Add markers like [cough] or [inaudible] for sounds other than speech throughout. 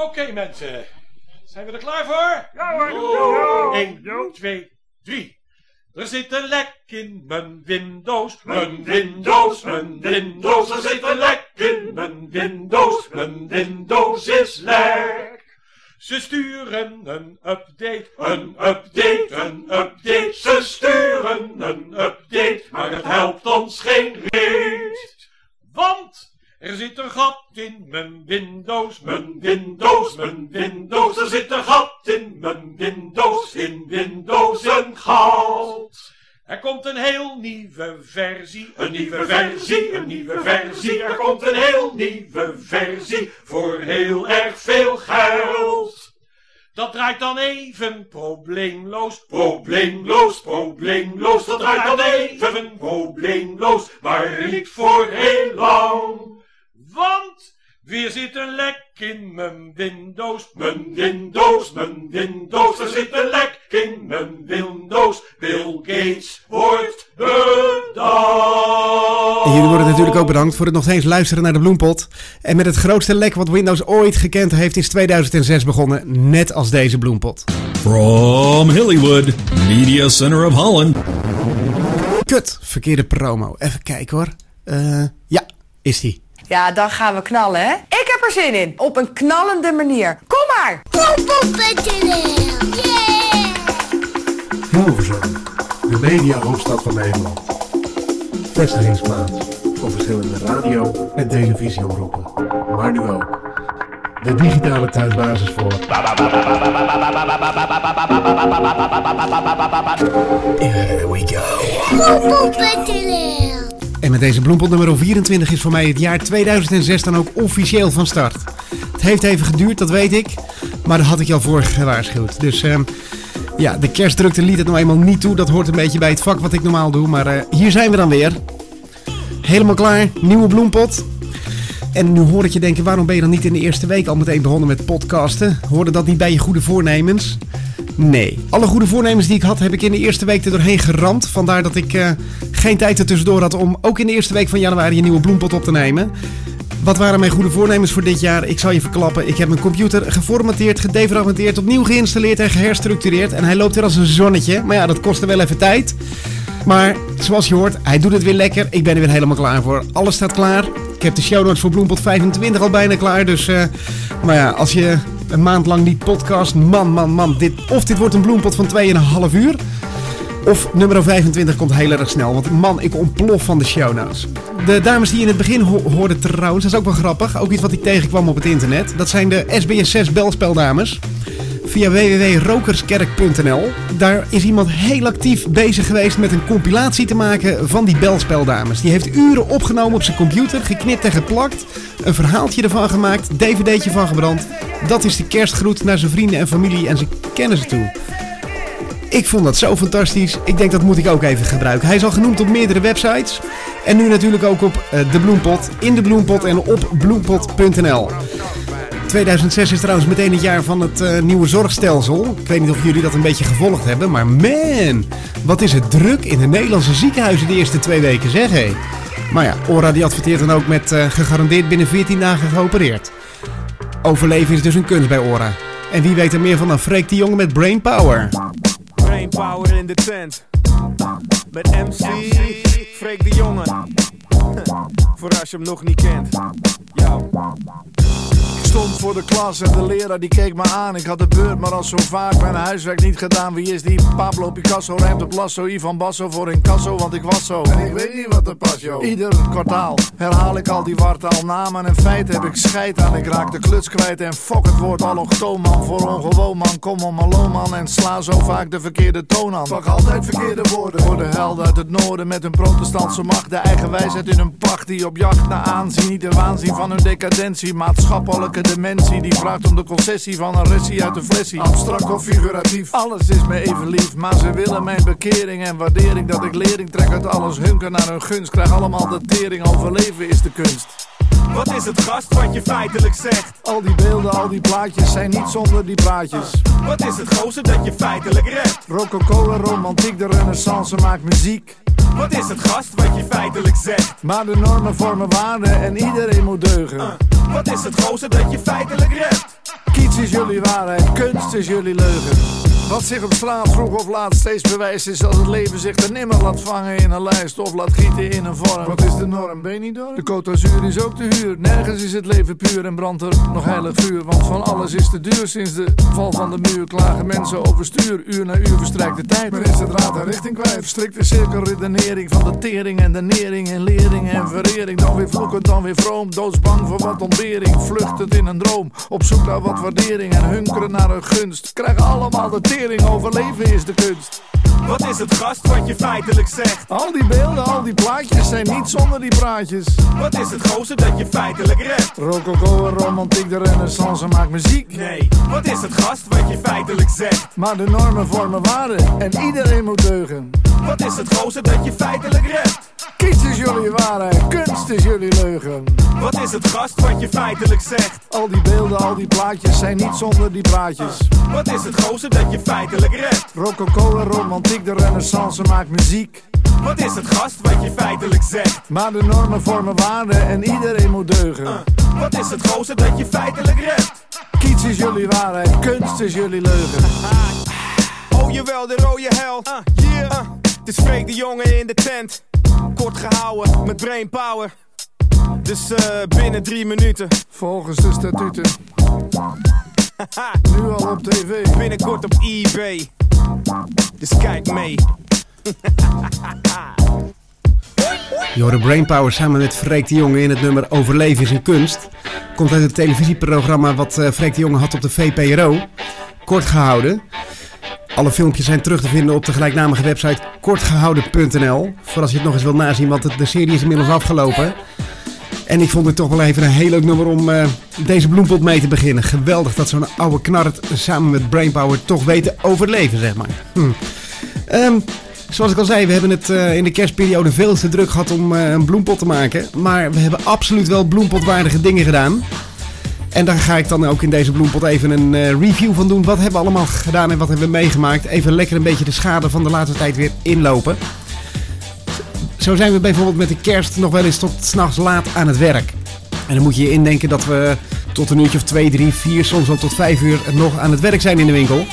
Oké mensen, zijn we er klaar voor? Ja hoor. 1, 2, 3. Er zit een lek in mijn Windows, mijn Windows, mijn Windows. Er zit een lek in mijn Windows, mijn Windows is lek. Ze sturen een update, een update, een update. Ze sturen een update, maar het helpt ons geen reet. Want er zit een gat in mijn Windows, mijn Windows, mijn Windows. Er zit een gat in mijn Windows, in Windows een gat. Er komt een heel nieuwe versie, een nieuwe versie, een nieuwe versie. Er komt een heel nieuwe versie voor heel erg veel geld. Dat draait dan even probleemloos, probleemloos, probleemloos. Dat draait dan even probleemloos, maar niet voor heel lang. Weer zit een lek in mijn Windows, mijn Windows, mijn Windows. Er zit een lek in mijn Windows. Bill Gates wordt bedankt. En jullie worden natuurlijk ook bedankt voor het nog steeds luisteren naar de Bloempot. En met het grootste lek wat Windows ooit gekend heeft is 2006 begonnen, net als deze Bloempot. From Hollywood, Media Center of Holland. Kut, verkeerde promo. Even kijken hoor. Eh, ja, is die. Ja, dan gaan we knallen, hè? Ik heb er zin in. Op een knallende manier. Kom maar! Hilversum, de mediahoofdstad van Nederland. Vestigingsplaats voor verschillende radio- en televisieomroepen, maar nu ook de digitale thuisbasis voor. Here we go. En met deze Bloempot nummer 24 is voor mij het jaar 2006 dan ook officieel van start. Het heeft even geduurd, dat weet ik. Maar dat had ik je al voor gewaarschuwd. Dus ehm, ja, de kerstdrukte liet het nou eenmaal niet toe. Dat hoort een beetje bij het vak wat ik normaal doe. Maar eh, hier zijn we dan weer. Helemaal klaar, nieuwe Bloempot. En nu hoor ik je denken, waarom ben je dan niet in de eerste week al meteen begonnen met podcasten? Hoorde dat niet bij je goede voornemens? Nee. Alle goede voornemens die ik had, heb ik in de eerste week er doorheen geramd. Vandaar dat ik eh, geen tijd er tussendoor had om ook in de eerste week van januari een nieuwe bloempot op te nemen. Wat waren mijn goede voornemens voor dit jaar? Ik zal je verklappen. Ik heb mijn computer geformateerd, gedefragmenteerd, opnieuw geïnstalleerd en geherstructureerd. En hij loopt weer als een zonnetje. Maar ja, dat kostte wel even tijd. Maar zoals je hoort, hij doet het weer lekker. Ik ben er weer helemaal klaar voor. Alles staat klaar. Ik heb de show notes voor Bloempot 25 al bijna klaar. Dus, eh, maar ja, als je een maand lang niet podcast, man, man, man. Dit, of dit wordt een Bloempot van 2,5 uur. Of nummer 25 komt heel erg snel. Want man, ik ontplof van de show notes. De dames die in het begin ho- hoorden trouwens, dat is ook wel grappig. Ook iets wat ik tegenkwam op het internet. Dat zijn de SBS6 belspeldames. Via www.rokerskerk.nl. Daar is iemand heel actief bezig geweest met een compilatie te maken van die belspeldames. Die heeft uren opgenomen op zijn computer, geknipt en geplakt. Een verhaaltje ervan gemaakt, dvd'tje van gebrand. Dat is de kerstgroet naar zijn vrienden en familie en kennen ze toe. Ik vond dat zo fantastisch. Ik denk dat moet ik ook even gebruiken. Hij is al genoemd op meerdere websites. En nu natuurlijk ook op eh, de Bloempot, in de Bloempot en op bloempot.nl. 2006 is trouwens meteen het jaar van het eh, nieuwe zorgstelsel. Ik weet niet of jullie dat een beetje gevolgd hebben, maar man, wat is het druk in de Nederlandse ziekenhuizen de eerste twee weken, zeg hé. Maar ja, Ora die adverteert dan ook met eh, gegarandeerd binnen 14 dagen geopereerd. Overleven is dus een kunst bij Ora. En wie weet er meer van dan Freek de Jonge met Brain Power. Brainpower in de tent. Met MC, Freek de Jongen. [laughs] Voor als je hem nog niet kent. Yo. Stond voor de klas en de leraar die keek me aan. Ik had de beurt, maar al zo vaak mijn huiswerk niet gedaan. Wie is die? Pablo Picasso rijmt op Lasso. Ivan Basso voor incasso, want ik was zo. En ik weet niet wat er pas, joh. Ieder kwartaal herhaal ik al die wartaal namen en feiten heb ik scheid aan. Ik raak de kluts kwijt en fok het woord allochtoon man. Voor ongewoon man, kom om alloon man. En sla zo vaak de verkeerde toon aan. Pak altijd verkeerde woorden. Voor de helden uit het noorden met hun protestantse macht. De eigen wijsheid in hun pacht die op jacht naar aanzien. Niet de waanzin van hun decadentie. Maatschappelijke dementie die vraagt om de concessie van een ressie uit de flessie. Abstract of figuratief. Alles is me even lief. Maar ze willen mijn bekering en waardering. Dat ik lering trek uit alles hunker naar hun gunst. Krijg allemaal de tering. Overleven is de kunst. Wat is het gast wat je feitelijk zegt? Al die beelden, al die plaatjes zijn niet zonder die praatjes. Wat is het gozer dat je feitelijk redt? Rococo en romantiek, de renaissance maakt muziek. Wat is het gast wat je feitelijk zegt? Maar de normen vormen waarden en iedereen moet deugen. Wat is het gozer dat je feitelijk redt? Kiets is jullie waarheid, kunst is jullie leugen. Wat zich op straat vroeg of laat steeds bewijst is als het leven zich er nimmer laat vangen in een lijst of laat gieten in een vorm. Wat is de norm, ben je niet door? De Côte d'Azur is ook te huur, nergens is het leven puur en brandt er nog heilig vuur. Want van alles is te duur sinds de val van de muur. Klagen mensen over stuur, uur na uur verstrijkt de tijd. Maar is het raad en richting kwijt? Strikte cirkelredenering van de tering en de nering en lering en verering. Dan weer vloekend, dan weer vroom, doodsbang voor wat ontbering. Vluchtend in een droom, op zoek naar wat waardering en hunkeren naar een gunst. Krijgen allemaal de tering, overleven is de kunst. Wat is het gast wat je feitelijk zegt? Al die beelden, al die plaatjes zijn niet zonder die praatjes. Wat is het gozer dat je feitelijk redt? Rococo en romantiek, de renaissance maakt muziek. Nee, wat is het gast wat je feitelijk zegt? Maar de normen vormen waarden en iedereen moet deugen. Wat is het gozer dat je feitelijk redt? Kies is jullie waarheid, kunst is jullie leugen. Wat is het gast wat je feitelijk zegt? Al die beelden, al die plaatjes zijn niet zonder die praatjes. Wat is het gozer dat je feitelijk redt? Rococo romantiek, de renaissance maakt muziek. Wat is het gast wat je feitelijk zegt? Maar de normen vormen waarden en iedereen moet deugen. Wat is het gozer dat je feitelijk redt? Kiets is jullie waarheid, kunst is jullie leugen. [laughs] Oh jawel, de rode hel. yeah. het is Freek de jongen in de tent. Kort gehouden, met brain power. Dus eh, binnen drie minuten. Volgens de statuten. nu al op tv. Binnenkort op eBay. Dus kijk mee. [laughs] Jorde Brainpower samen met Freek de Jonge in het nummer Overleven is een kunst. Komt uit het televisieprogramma wat uh, Freek de Jonge had op de VPRO. Kort gehouden. Alle filmpjes zijn terug te vinden op de gelijknamige website kortgehouden.nl. Voor als je het nog eens wilt nazien, want de serie is inmiddels afgelopen. En ik vond het toch wel even een heel leuk nummer om uh, deze bloempot mee te beginnen. Geweldig dat zo'n oude knart samen met Brainpower toch weet te overleven, zeg maar. Hm. Um, zoals ik al zei, we hebben het uh, in de kerstperiode veel te druk gehad om uh, een bloempot te maken. Maar we hebben absoluut wel bloempotwaardige dingen gedaan. En daar ga ik dan ook in deze bloempot even een uh, review van doen. Wat hebben we allemaal gedaan en wat hebben we meegemaakt. Even lekker een beetje de schade van de laatste tijd weer inlopen. Zo zijn we bijvoorbeeld met de kerst nog wel eens tot s'nachts laat aan het werk. En dan moet je je indenken dat we tot een uurtje of 2, 3, 4, soms wel tot 5 uur nog aan het werk zijn in de winkel.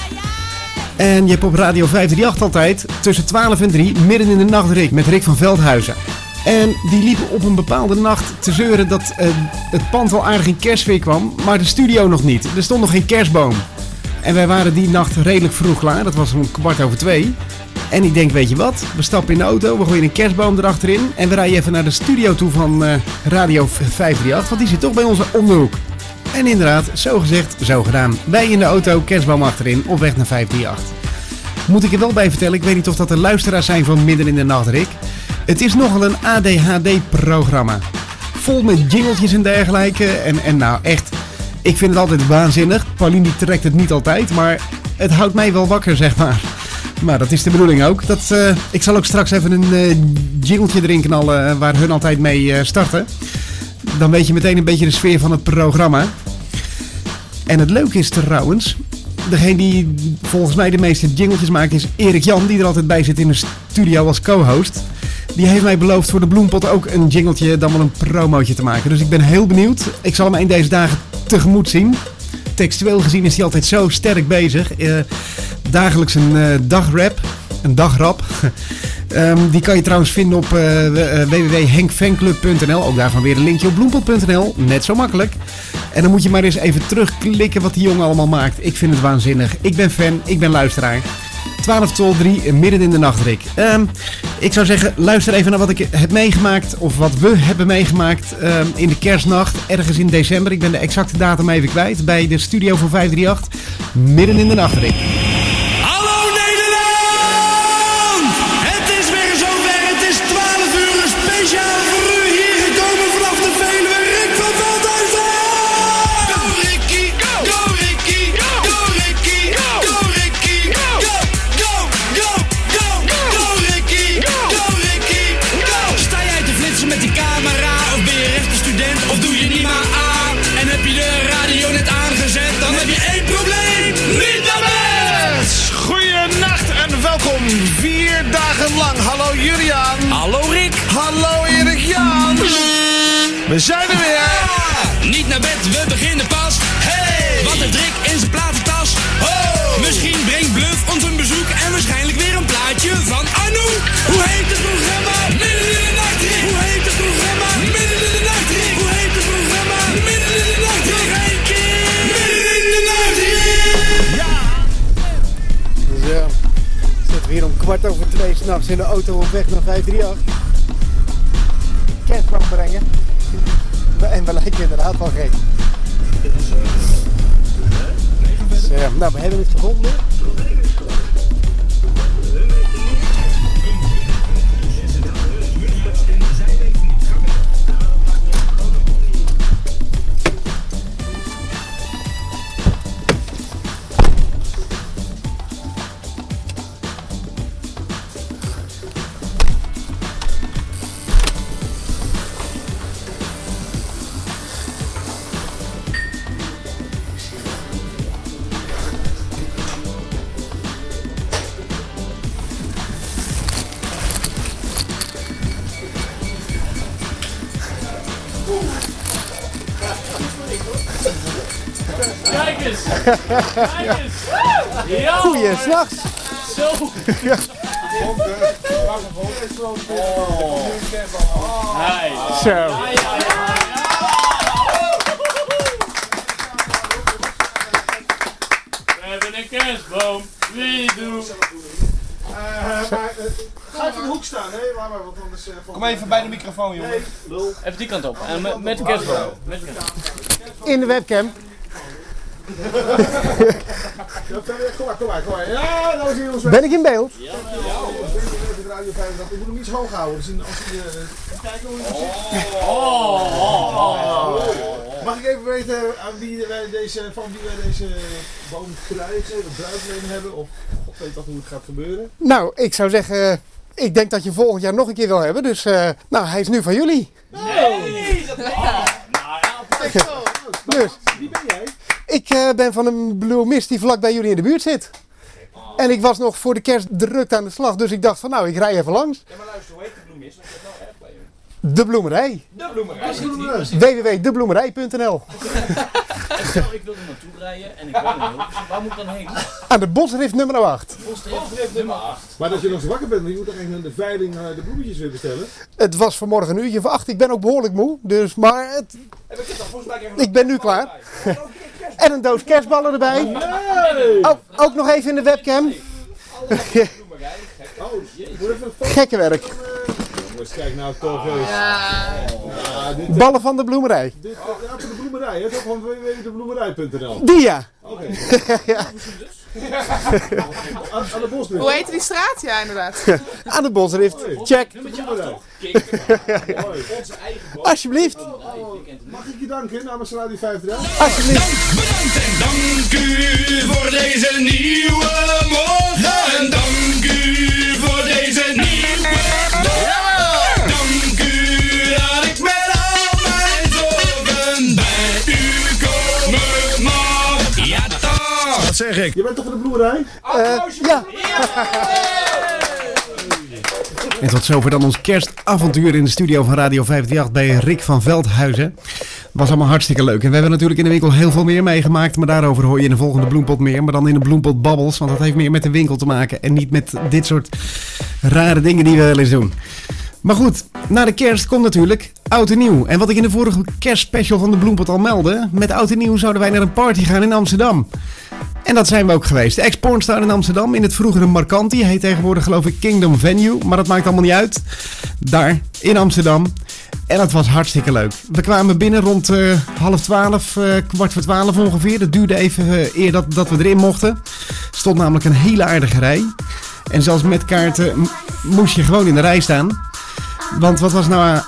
En je hebt op Radio 538 altijd tussen 12 en 3 midden in de nacht Rick met Rick van Veldhuizen. En die liepen op een bepaalde nacht te zeuren dat uh, het pand wel aardig in kerstfeer kwam, maar de studio nog niet. Er stond nog geen kerstboom. En wij waren die nacht redelijk vroeg klaar, dat was om kwart over twee. En ik denk, weet je wat, we stappen in de auto, we gooien een kerstboom erachterin en we rijden even naar de studio toe van uh, Radio 538, want die zit toch bij onze onderhoek. En inderdaad, zo gezegd, zo gedaan. Wij in de auto, kerstboom achterin, op weg naar 538. Moet ik er wel bij vertellen, ik weet niet of dat de luisteraars zijn van Midden in de Nacht, Rick. Het is nogal een ADHD-programma. Vol met jingletjes en dergelijke. En, en nou echt, ik vind het altijd waanzinnig. Pauline trekt het niet altijd, maar het houdt mij wel wakker, zeg maar. Maar dat is de bedoeling ook. Dat, uh, ik zal ook straks even een uh, jingletje erin knallen waar hun altijd mee starten. Dan weet je meteen een beetje de sfeer van het programma. En het leuke is trouwens, degene die volgens mij de meeste jingletjes maakt is Erik Jan, die er altijd bij zit in de studio als co-host. Die heeft mij beloofd voor de Bloempot ook een jingletje, dan wel een promootje te maken. Dus ik ben heel benieuwd. Ik zal hem een deze dagen tegemoet zien. Textueel gezien is hij altijd zo sterk bezig. Uh, dagelijks een uh, dagrap, een dagrap. Um, [laughs] die kan je trouwens vinden op uh, www.henkfanclub.nl. Ook daarvan weer een linkje op bloempot.nl. Net zo makkelijk. En dan moet je maar eens even terugklikken wat die jongen allemaal maakt. Ik vind het waanzinnig. Ik ben fan, ik ben luisteraar. 12 tot 3, midden in de nacht, Rick. Um, ik zou zeggen, luister even naar wat ik heb meegemaakt. Of wat we hebben meegemaakt um, in de kerstnacht. Ergens in december. Ik ben de exacte datum even kwijt. Bij de studio van 538. Midden in de nacht, Rick. We zijn er weer! Niet naar bed, we beginnen pas. Hey! Wat een trick in zijn platentas? Oh! Misschien brengt Bluff ons een bezoek en waarschijnlijk weer een plaatje van Anouk. Hoe heet het programma? Midden in de nacht, Rick. Hoe heet het programma? Midden in de nacht, Rick. Hoe heet het programma? Midden in de nacht, Rick. Nog één keer! Midden in de nacht, Rick. Ja! Zo, het zit om kwart over twee s'nachts in de auto op weg naar 538. Kerstboom brengen. [laughs] En we lijken inderdaad wel gek. Dus, nou, we hebben het gevonden. Ja, Goeie, s'nachts. Zo! Hey. Zo. Ja, hebben een kerstboom. Wie doet? Ga even in de hoek staan, hè? Laat maar, want anders... Kom even bij de microfoon, jongen. Even die kant op. En met, met de kerstboom. Met de kerstboom. In de webcam. Kom maar, kom maar, kom maar. Ja, nou is hij ons Ben ik in beeld? Radio 5. Ik moet hem iets hoog houden. Dus als hij... eh, kijken hoe hij zit. Oh, oh, oh. Mag ik even weten aan wie wij deze, van wie wij deze boom krijgen, of bruidleen hebben, of god weet wat hoe het gaat gebeuren? Nou, ik zou zeggen, ik denk dat je volgend jaar nog een keer wil hebben. Dus, eh, nou, hij is nu van jullie. Nee! Dat oh, nou ja. [laughs] Dus, Wie ben jij? Ik eh, ben van een Blue Mist die vlak bij jullie in de buurt zit. En ik was nog voor de kerst druk aan de slag, dus ik dacht van nou, ik rij even langs. Ja, maar luister, hoe heet de je erg bij je. De Bloemerij. De bloemerij. www.debloemerij.nl Stel, ik wil er naartoe rijden en ik woon in Hilversum. Waar moet ik dan heen? Aan de Bosrift nummer 8. Postdrift nummer 8. Maar dat je nog zo wakker bent, want je moet toch eigenlijk naar de veiling eh, de bloemetjes weer bestellen? Het was vanmorgen een uurtje voor 8. Ik ben ook behoorlijk moe, dus, maar het, Heb ik het dan volgens mij even ik ben nu klaar. En een doos kerstballen erbij. Oh, ook nog even in de webcam. Oh, [laughs] foto. Gekke werk. Jongens, kijk nou toch eens. Ja, dit, Ballen van de bloemerij. dit, ja, voor de bloemerij, hè? Dat is ook van www.debloemerij.nl. Die [laughs] ja. Oké. Aan, aan de bosdeur. Hoe heet die straat? Ja, inderdaad. [laughs] Aan de Bosrift. Check. Alsjeblieft. Mag ik je danken namens Radio 5 Alsjeblieft. Bedankt en dank u voor deze nieuwe morgen. En dank u zeg ik. Je bent toch van de bloemerij? Eh, ja. [laughs] En tot zover dan ons kerstavontuur in de studio van Radio 538 bij Rick van Veldhuizen. Was allemaal hartstikke leuk. En we hebben natuurlijk in de winkel heel veel meer meegemaakt. Maar daarover hoor je in de volgende bloempot meer. Maar dan in de bloempot babbels. Want dat heeft meer met de winkel te maken. En niet met dit soort rare dingen die we wel eens doen. Maar goed, na de kerst komt natuurlijk oud en nieuw. En wat ik in de vorige kerstspecial van de Bloempot al meldde. Met oud en nieuw zouden wij naar een party gaan in Amsterdam. En dat zijn we ook geweest. De Ex-Pornstar in Amsterdam in het vroegere Marcanti. Heet tegenwoordig geloof ik Kingdom Venue. Maar dat maakt allemaal niet uit. Daar in Amsterdam. En dat was hartstikke leuk. We kwamen binnen rond eh, half twaalf, eh, kwart voor twaalf ongeveer. Dat duurde even eh, eer dat, dat we erin mochten. Stond namelijk een hele aardige rij. En zelfs met kaarten moest je gewoon in de rij staan. Want wat was nou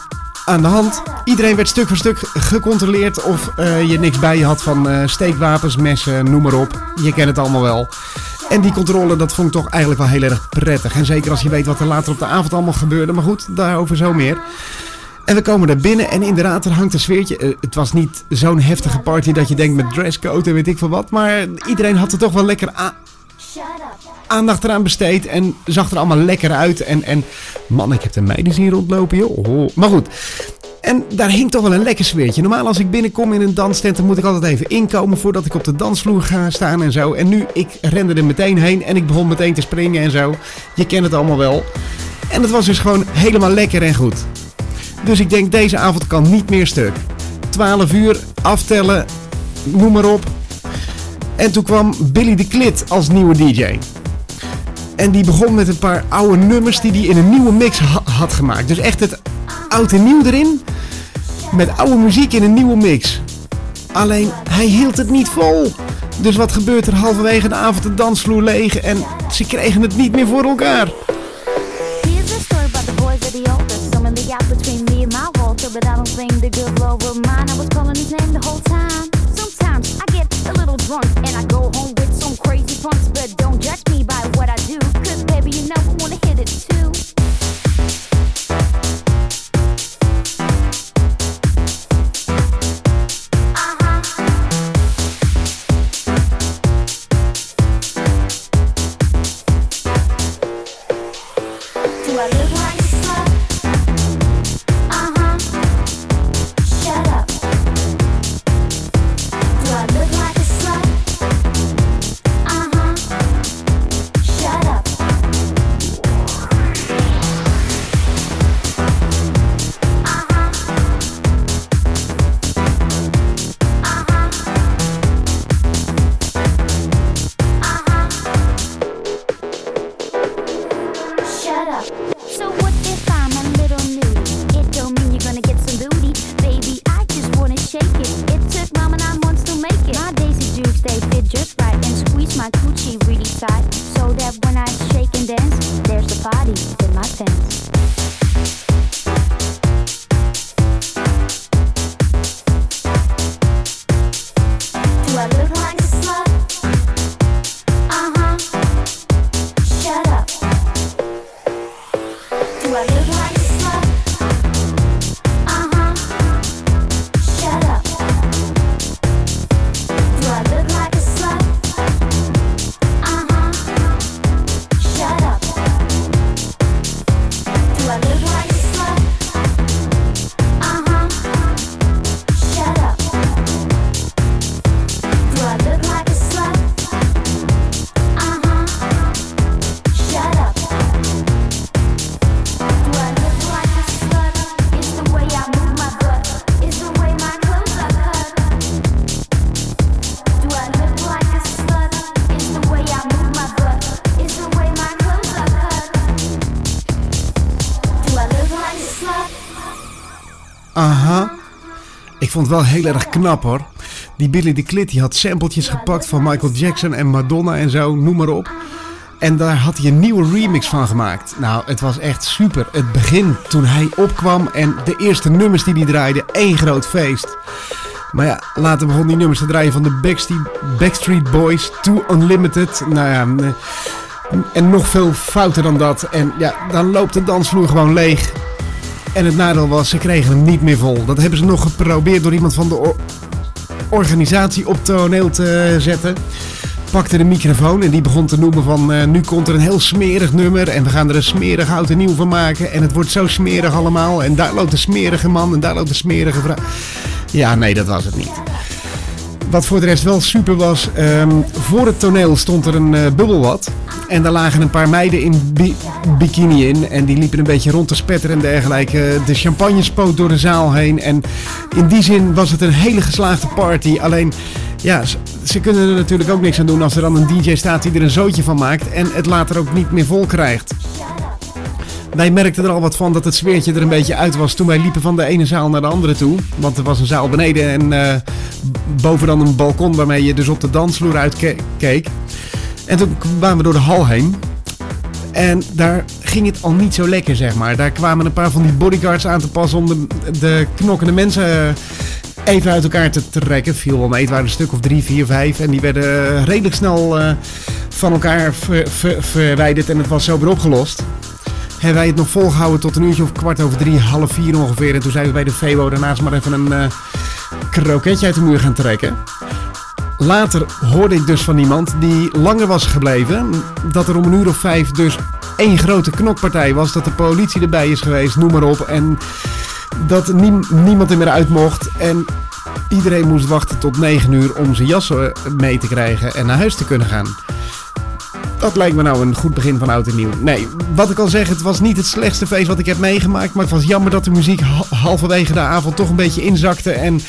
aan de hand? Iedereen werd stuk voor stuk gecontroleerd of eh, je niks bij je had van eh, steekwapens, messen, noem maar op. Je kent het allemaal wel. En die controle, dat vond ik toch eigenlijk wel heel erg prettig. En zeker als je weet wat er later op de avond allemaal gebeurde. Maar goed, daarover zo meer. En we komen daar binnen en inderdaad, er hangt een sfeertje. Eh, het was niet zo'n heftige party dat je denkt met dresscode en weet ik veel wat. Maar iedereen had er toch wel lekker a- aandacht eraan besteed en zag er allemaal lekker uit. En, en man, ik heb de meiden zien rondlopen, joh. Oh, Maar goed. En daar hing toch wel een lekker sfeertje. Normaal als ik binnenkom in een danstent, dan moet ik altijd even inkomen voordat ik op de dansvloer ga staan en zo. En nu, ik rende er meteen heen en ik begon meteen te springen en zo. Je kent het allemaal wel. En het was dus gewoon helemaal lekker en goed. Dus ik denk, deze avond kan niet meer stuk. 12 uur, aftellen, noem maar op. En toen kwam Billy de Klit als nieuwe DJ. En die begon met een paar oude nummers die hij in een nieuwe mix ha- had gemaakt. Dus echt het oud en nieuw erin. Met oude muziek in een nieuwe mix. Alleen hij hield het niet vol. Dus wat gebeurt er halverwege de avond de dansvloer leeg en ze kregen het niet meer voor elkaar. Vond wel heel erg knap hoor. Die Billy de Klit die had sampletjes gepakt van Michael Jackson en Madonna en zo, noem maar op. En daar had hij een nieuwe remix van gemaakt. Nou, het was echt super. Het begin toen hij opkwam en de eerste nummers die hij draaide, één groot feest. Maar ja, later begon die nummers te draaien van de Backstreet, Backstreet Boys, Too Unlimited. Nou ja, eh, en nog veel fouter dan dat. En ja, dan loopt de dansvloer gewoon leeg. En het nadeel was, ze kregen hem niet meer vol. Dat hebben ze nog geprobeerd door iemand van de or- organisatie op toneel te zetten. Pakte de microfoon en die begon te noemen van... eh, nu komt er een heel smerig nummer en we gaan er een smerig oud en nieuw van maken. En het wordt zo smerig allemaal. En daar loopt een smerige man en daar loopt een smerige vrouw. Ja, nee, dat was het niet. Wat voor de rest wel super was, ehm, voor het toneel stond er een eh, bubbelbad. En daar lagen een paar meiden in bi- bikini in. En die liepen een beetje rond te spetteren en dergelijke. De champagne spoot door de zaal heen. En in die zin was het een hele geslaagde party. Alleen, ja, ze, ze kunnen er natuurlijk ook niks aan doen als er dan een DJ staat die er een zootje van maakt. En het later ook niet meer vol krijgt. Wij merkten er al wat van dat het sfeertje er een beetje uit was toen wij liepen van de ene zaal naar de andere toe. Want er was een zaal beneden en eh, boven dan een balkon waarmee je dus op de dansvloer uitkeek. En toen kwamen we door de hal heen. En daar ging het al niet zo lekker, zeg maar. Daar kwamen een paar van die bodyguards aan te passen om de, de knokkende mensen eh, even uit elkaar te trekken. Viel wel mee, het waren een stuk of drie, vier, vijf. En die werden redelijk snel eh, van elkaar ver- ver- verwijderd en het was zo weer opgelost. Hebben wij het nog volgehouden tot een uurtje of kwart over drie, half vier ongeveer. En toen zijn we bij de VO daarnaast maar even een eh kroketje uit de muur gaan trekken. Later hoorde ik dus van iemand die langer was gebleven. Dat er om een uur of vijf dus één grote knokpartij was. Dat de politie erbij is geweest, noem maar op. En dat niem- niemand er meer uit mocht. En iedereen moest wachten tot negen uur om zijn jassen mee te krijgen en naar huis te kunnen gaan. Dat lijkt me nou een goed begin van oud en nieuw. Nee, wat ik al zeg, het was niet het slechtste feest wat ik heb meegemaakt. Maar het was jammer dat de muziek ha- halverwege de avond toch een beetje inzakte. En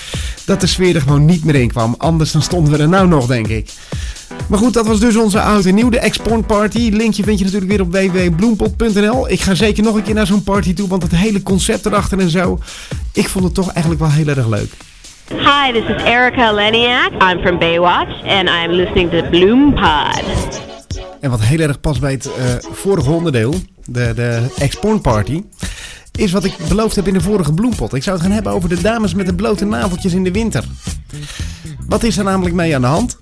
dat de sfeer er gewoon niet meer in kwam. Anders dan stonden we er nou nog, denk ik. Maar goed, dat was dus onze oud en nieuw, de Export Party. Linkje vind je natuurlijk weer op www.bloempot.nl. Ik ga zeker nog een keer naar zo'n party toe, want het hele concept erachter en zo. Ik vond het toch eigenlijk wel heel erg leuk. Hi, this is Erica Leniak. I'm from Baywatch and I'm listening to Bloom Pod. En wat heel erg past bij het eh, vorige onderdeel, de, de Export Party, is wat ik beloofd heb in de vorige bloempot. Ik zou het gaan hebben over de dames met de blote naveltjes in de winter. Wat is er namelijk mee aan de hand?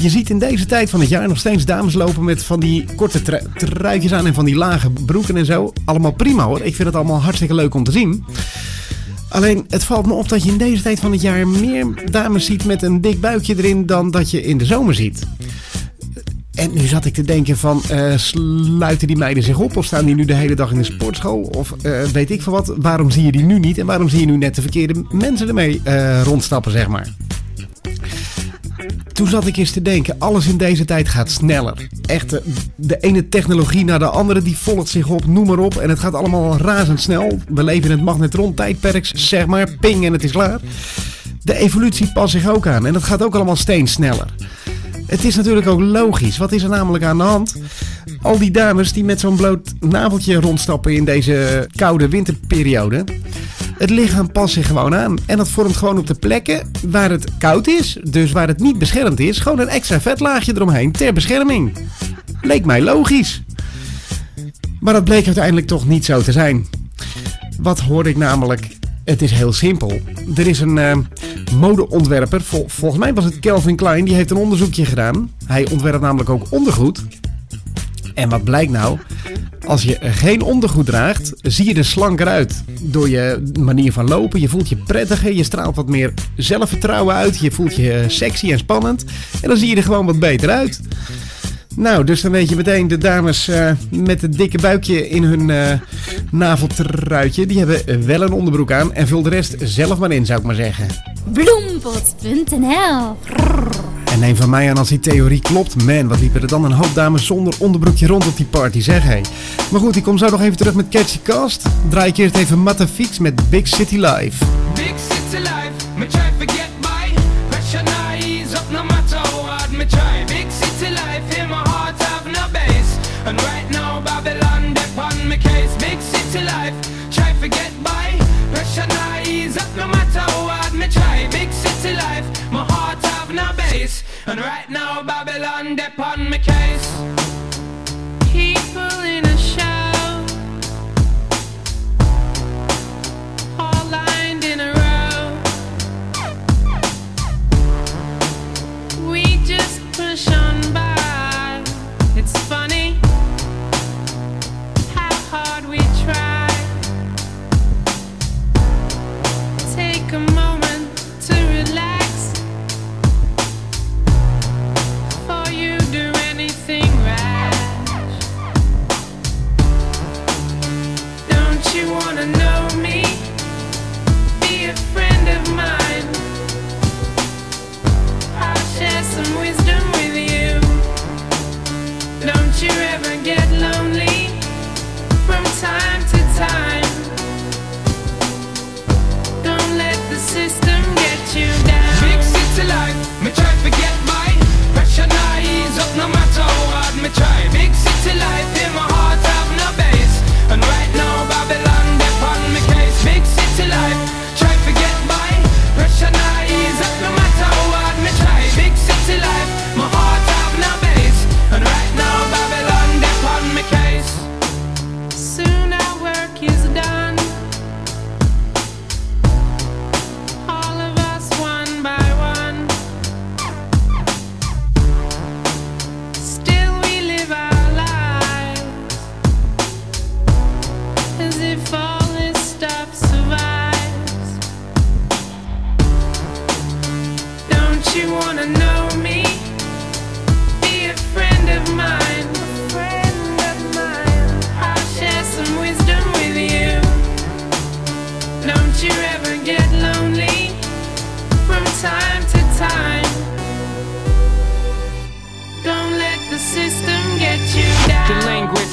Je ziet in deze tijd van het jaar nog steeds dames lopen met van die korte trui- truitjes aan en van die lage broeken en zo. Allemaal prima hoor. Ik vind het allemaal hartstikke leuk om te zien. Alleen het valt me op dat je in deze tijd van het jaar meer dames ziet met een dik buikje erin dan dat je in de zomer ziet. En nu zat ik te denken van, eh, sluiten die meiden zich op of staan die nu de hele dag in de sportschool? Of eh, weet ik veel wat, waarom zie je die nu niet en waarom zie je nu net de verkeerde mensen ermee eh, rondstappen, zeg maar? Toen zat ik eens te denken, alles in deze tijd gaat sneller. Echt, de ene technologie naar de andere, die volgt zich op, noem maar op. En het gaat allemaal razendsnel. We leven in het magnetron tijdperk, zeg maar, ping en het is klaar. De evolutie past zich ook aan en dat gaat ook allemaal steensneller. Het is natuurlijk ook logisch. Wat is er namelijk aan de hand? Al die dames die met zo'n bloot naveltje rondstappen in deze koude winterperiode. Het lichaam past zich gewoon aan. En dat vormt gewoon op de plekken waar het koud is, dus waar het niet beschermd is, gewoon een extra vetlaagje eromheen ter bescherming. Leek mij logisch. Maar dat bleek uiteindelijk toch niet zo te zijn. Wat hoorde ik namelijk? Het is heel simpel. Er is een eh, modeontwerper, vol- volgens mij was het Calvin Klein, die heeft een onderzoekje gedaan. Hij ontwerpt namelijk ook ondergoed. En wat blijkt nou? Als je geen ondergoed draagt, zie je er slanker uit. Door je manier van lopen, je voelt je prettiger, je straalt wat meer zelfvertrouwen uit, je voelt je eh, sexy en spannend. En dan zie je er gewoon wat beter uit. Nou, dus dan weet je meteen, de dames eh, met het dikke buikje in hun eh naveltruitje, die hebben wel een onderbroek aan. En vul de rest zelf maar in, zou ik maar zeggen. Bloempot.nl En neem van mij aan als die theorie klopt. Man, wat liepen er dan een hoop dames zonder onderbroekje rond op die party, zeg hé. Maar goed, ik kom zo nog even terug met Catchy Cast. Draai ik eerst even Matafix met Big City Life. Big city life, me try life, try forget by Pressure now ease up no matter how hard me try. Big city life, my heart have no base. And right now Babylon dep on me case. People in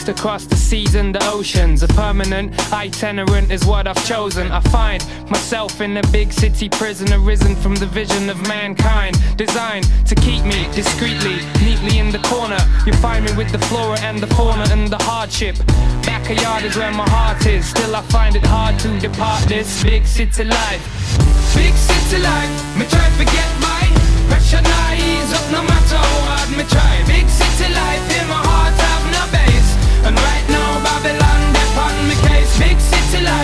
across the seas and the oceans. A permanent itinerant is what I've chosen. I find myself in a big city prison, arisen from the vision of mankind, designed to keep me discreetly, neatly in the corner. You find me with the flora and the fauna and the hardship. Backyard is where my heart is. Still, I find it hard to depart this big city life. Big city life, me try to forget my pressure ease up no matter how hard me try. Big city life in my heart and right now Babylon they on me case. Big city life,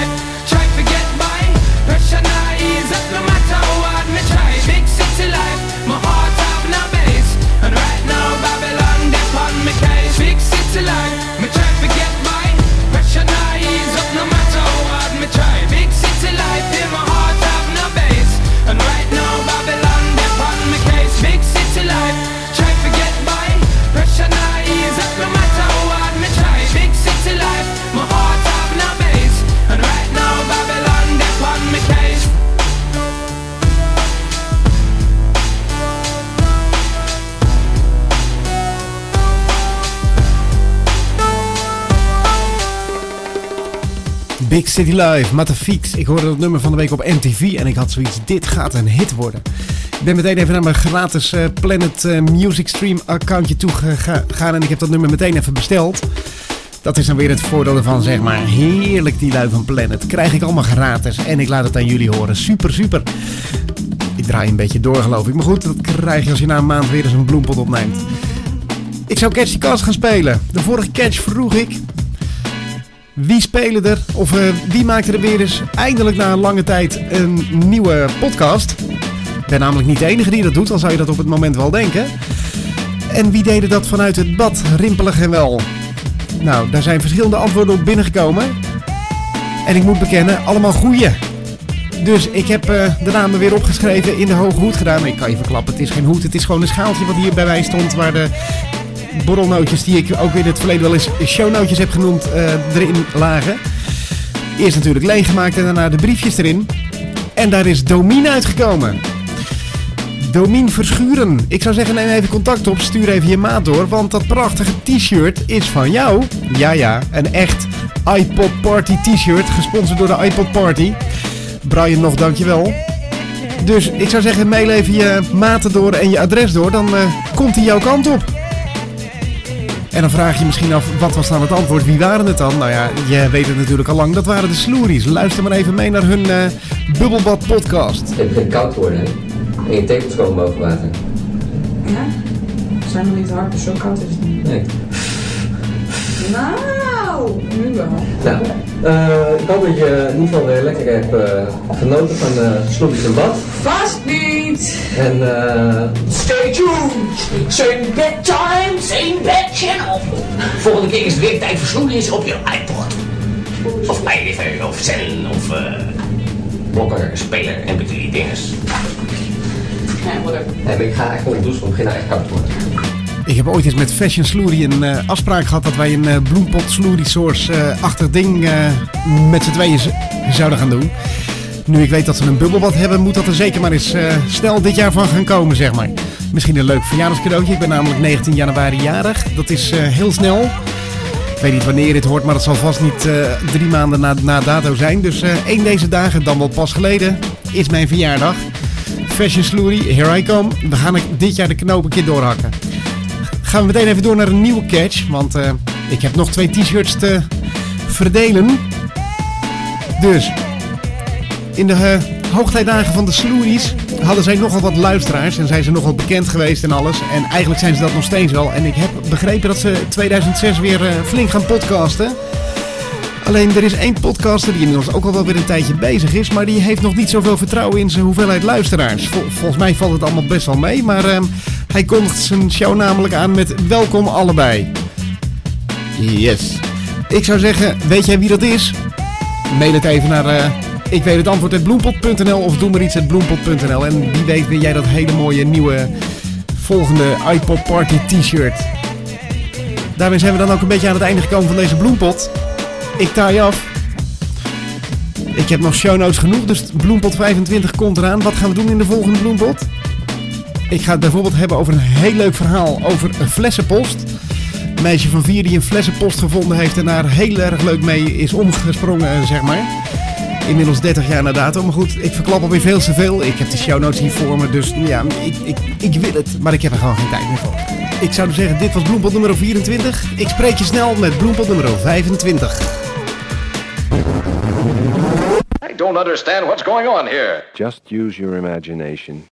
City Live, Matafix. Ik hoorde dat nummer van de week op MTV en ik had zoiets, dit gaat een hit worden. Ik ben meteen even naar mijn gratis eh, Planet eh, Music Stream accountje toe gegaan en ik heb dat nummer meteen even besteld. Dat is dan weer het voordeel ervan, zeg maar. Heerlijk die lui van Planet. Krijg ik allemaal gratis en ik laat het aan jullie horen. Super, super. Ik draai een beetje door, geloof ik. Maar goed, dat krijg je als je na een maand weer eens een bloempot opneemt. Ik zou Catch the Cast gaan spelen. De vorige catch vroeg ik wie spelen er, of eh, wie maakte er weer eens eindelijk na een lange tijd een nieuwe podcast? Ik ben namelijk niet de enige die dat doet, al zou je dat op het moment wel denken. En wie deden dat vanuit het bad, rimpelig en wel? Nou, daar zijn verschillende antwoorden op binnengekomen. En ik moet bekennen, allemaal goeie. Dus ik heb eh, de namen weer opgeschreven in de hoge hoed gedaan. Ik kan je verklappen, het is geen hoed, het is gewoon een schaaltje wat hier bij mij stond waar de borrelnootjes die ik ook in het verleden wel eens shownootjes heb genoemd eh, erin lagen. Eerst natuurlijk leeggemaakt en daarna de briefjes erin. En daar is Domien uitgekomen. Domien Verschuren. Ik zou zeggen neem even contact op, stuur even je maat door, want dat prachtige t-shirt is van jou. Ja ja, een echt iPod Party t-shirt, gesponsord door de iPod Party. Brian nog dankjewel. Dus ik zou zeggen mail even je maten door en je adres door, dan eh, komt hij jouw kant op. En dan vraag je misschien af, wat was dan het antwoord? Wie waren het dan? Nou ja, je weet het natuurlijk al lang. Dat waren de Sloeries. Luister maar even mee naar hun eh, Bubbelbad podcast. Het begint koud te worden, hè? En je tepels komen boven water. Ja? Zijn nog niet hard, dus zo koud is het niet. Nee. Nou, nu wel. Nou, eh, ik hoop dat je in ieder geval weer lekker hebt eh, genoten van uh, Sloemies en Bad. Vast niet! En eh... Stay tuned! Same bedtime, same bed channel. Volgende keer is het weer tijd voor snoepjes op je iPod. Of iPhone, of Zen, of eh blokker, speler, mp3 dinges. Ja, whatever. Maar ik ga echt gewoon douchen, want het begint nou echt koud te worden. Ik heb ooit eens met Fashion Sloerie een eh, afspraak gehad dat wij een eh, bloempot Sloerie source eh, achtig ding eh, met z'n tweeën zouden gaan doen. Nu ik weet dat ze een bubbelbad hebben, moet dat er zeker maar eens eh, snel dit jaar van gaan komen, zeg maar. Misschien een leuk verjaardagscadeautje. Ik ben namelijk 19 januari jarig. Dat is eh, heel snel. Ik weet niet wanneer dit hoort, maar dat zal vast niet eh, drie maanden na, na dato zijn. Dus één deze dagen, dan wel pas geleden, is mijn verjaardag. Fashion Sloerie, here I come. We gaan dit jaar de knoop een keer doorhakken. Gaan we meteen even door naar een nieuwe catch. Want ik heb nog twee t-shirts te verdelen. Dus in de eh, hoogtijdagen van de Sloeries hadden zij nogal wat luisteraars. En zijn ze nogal bekend geweest en alles. En eigenlijk zijn ze dat nog steeds wel. En ik heb begrepen dat ze 2006 weer eh, flink gaan podcasten. Alleen er is één podcaster die inmiddels ook al wel weer een tijdje bezig is. Maar die heeft nog niet zoveel vertrouwen in zijn hoeveelheid luisteraars. Vol- volgens mij valt het allemaal best wel mee. Maar ehm, hij kondigt zijn show namelijk aan met welkom allebei. Yes. Ik zou zeggen, weet jij wie dat is? Mail het even naar eh, ik weet het antwoord uit bloempot.nl of doe maar iets uit bloempot.nl. En wie weet weer jij dat hele mooie nieuwe volgende iPod Party t-shirt. Daarmee zijn we dan ook een beetje aan het einde gekomen van deze bloempot. Ik taai af. Ik heb nog show notes genoeg, dus bloempot 25 komt eraan. Wat gaan we doen in de volgende bloempot? Ik ga het bijvoorbeeld hebben over een heel leuk verhaal over een flessenpost. Een meisje van vier die een flessenpost gevonden heeft en daar heel erg leuk mee is omgesprongen, zeg maar. Inmiddels 30 jaar na dato. Maar goed, ik verklap alweer veel te veel. Ik heb de show notes hier voor me, dus ja, ik, ik, ik wil het. Maar ik heb er gewoon geen tijd meer voor. Ik zou dus zeggen, dit was bloempot nummer 24. Ik spreek je snel met bloempot nummer 25. I don't understand what's going on here. Just use your imagination.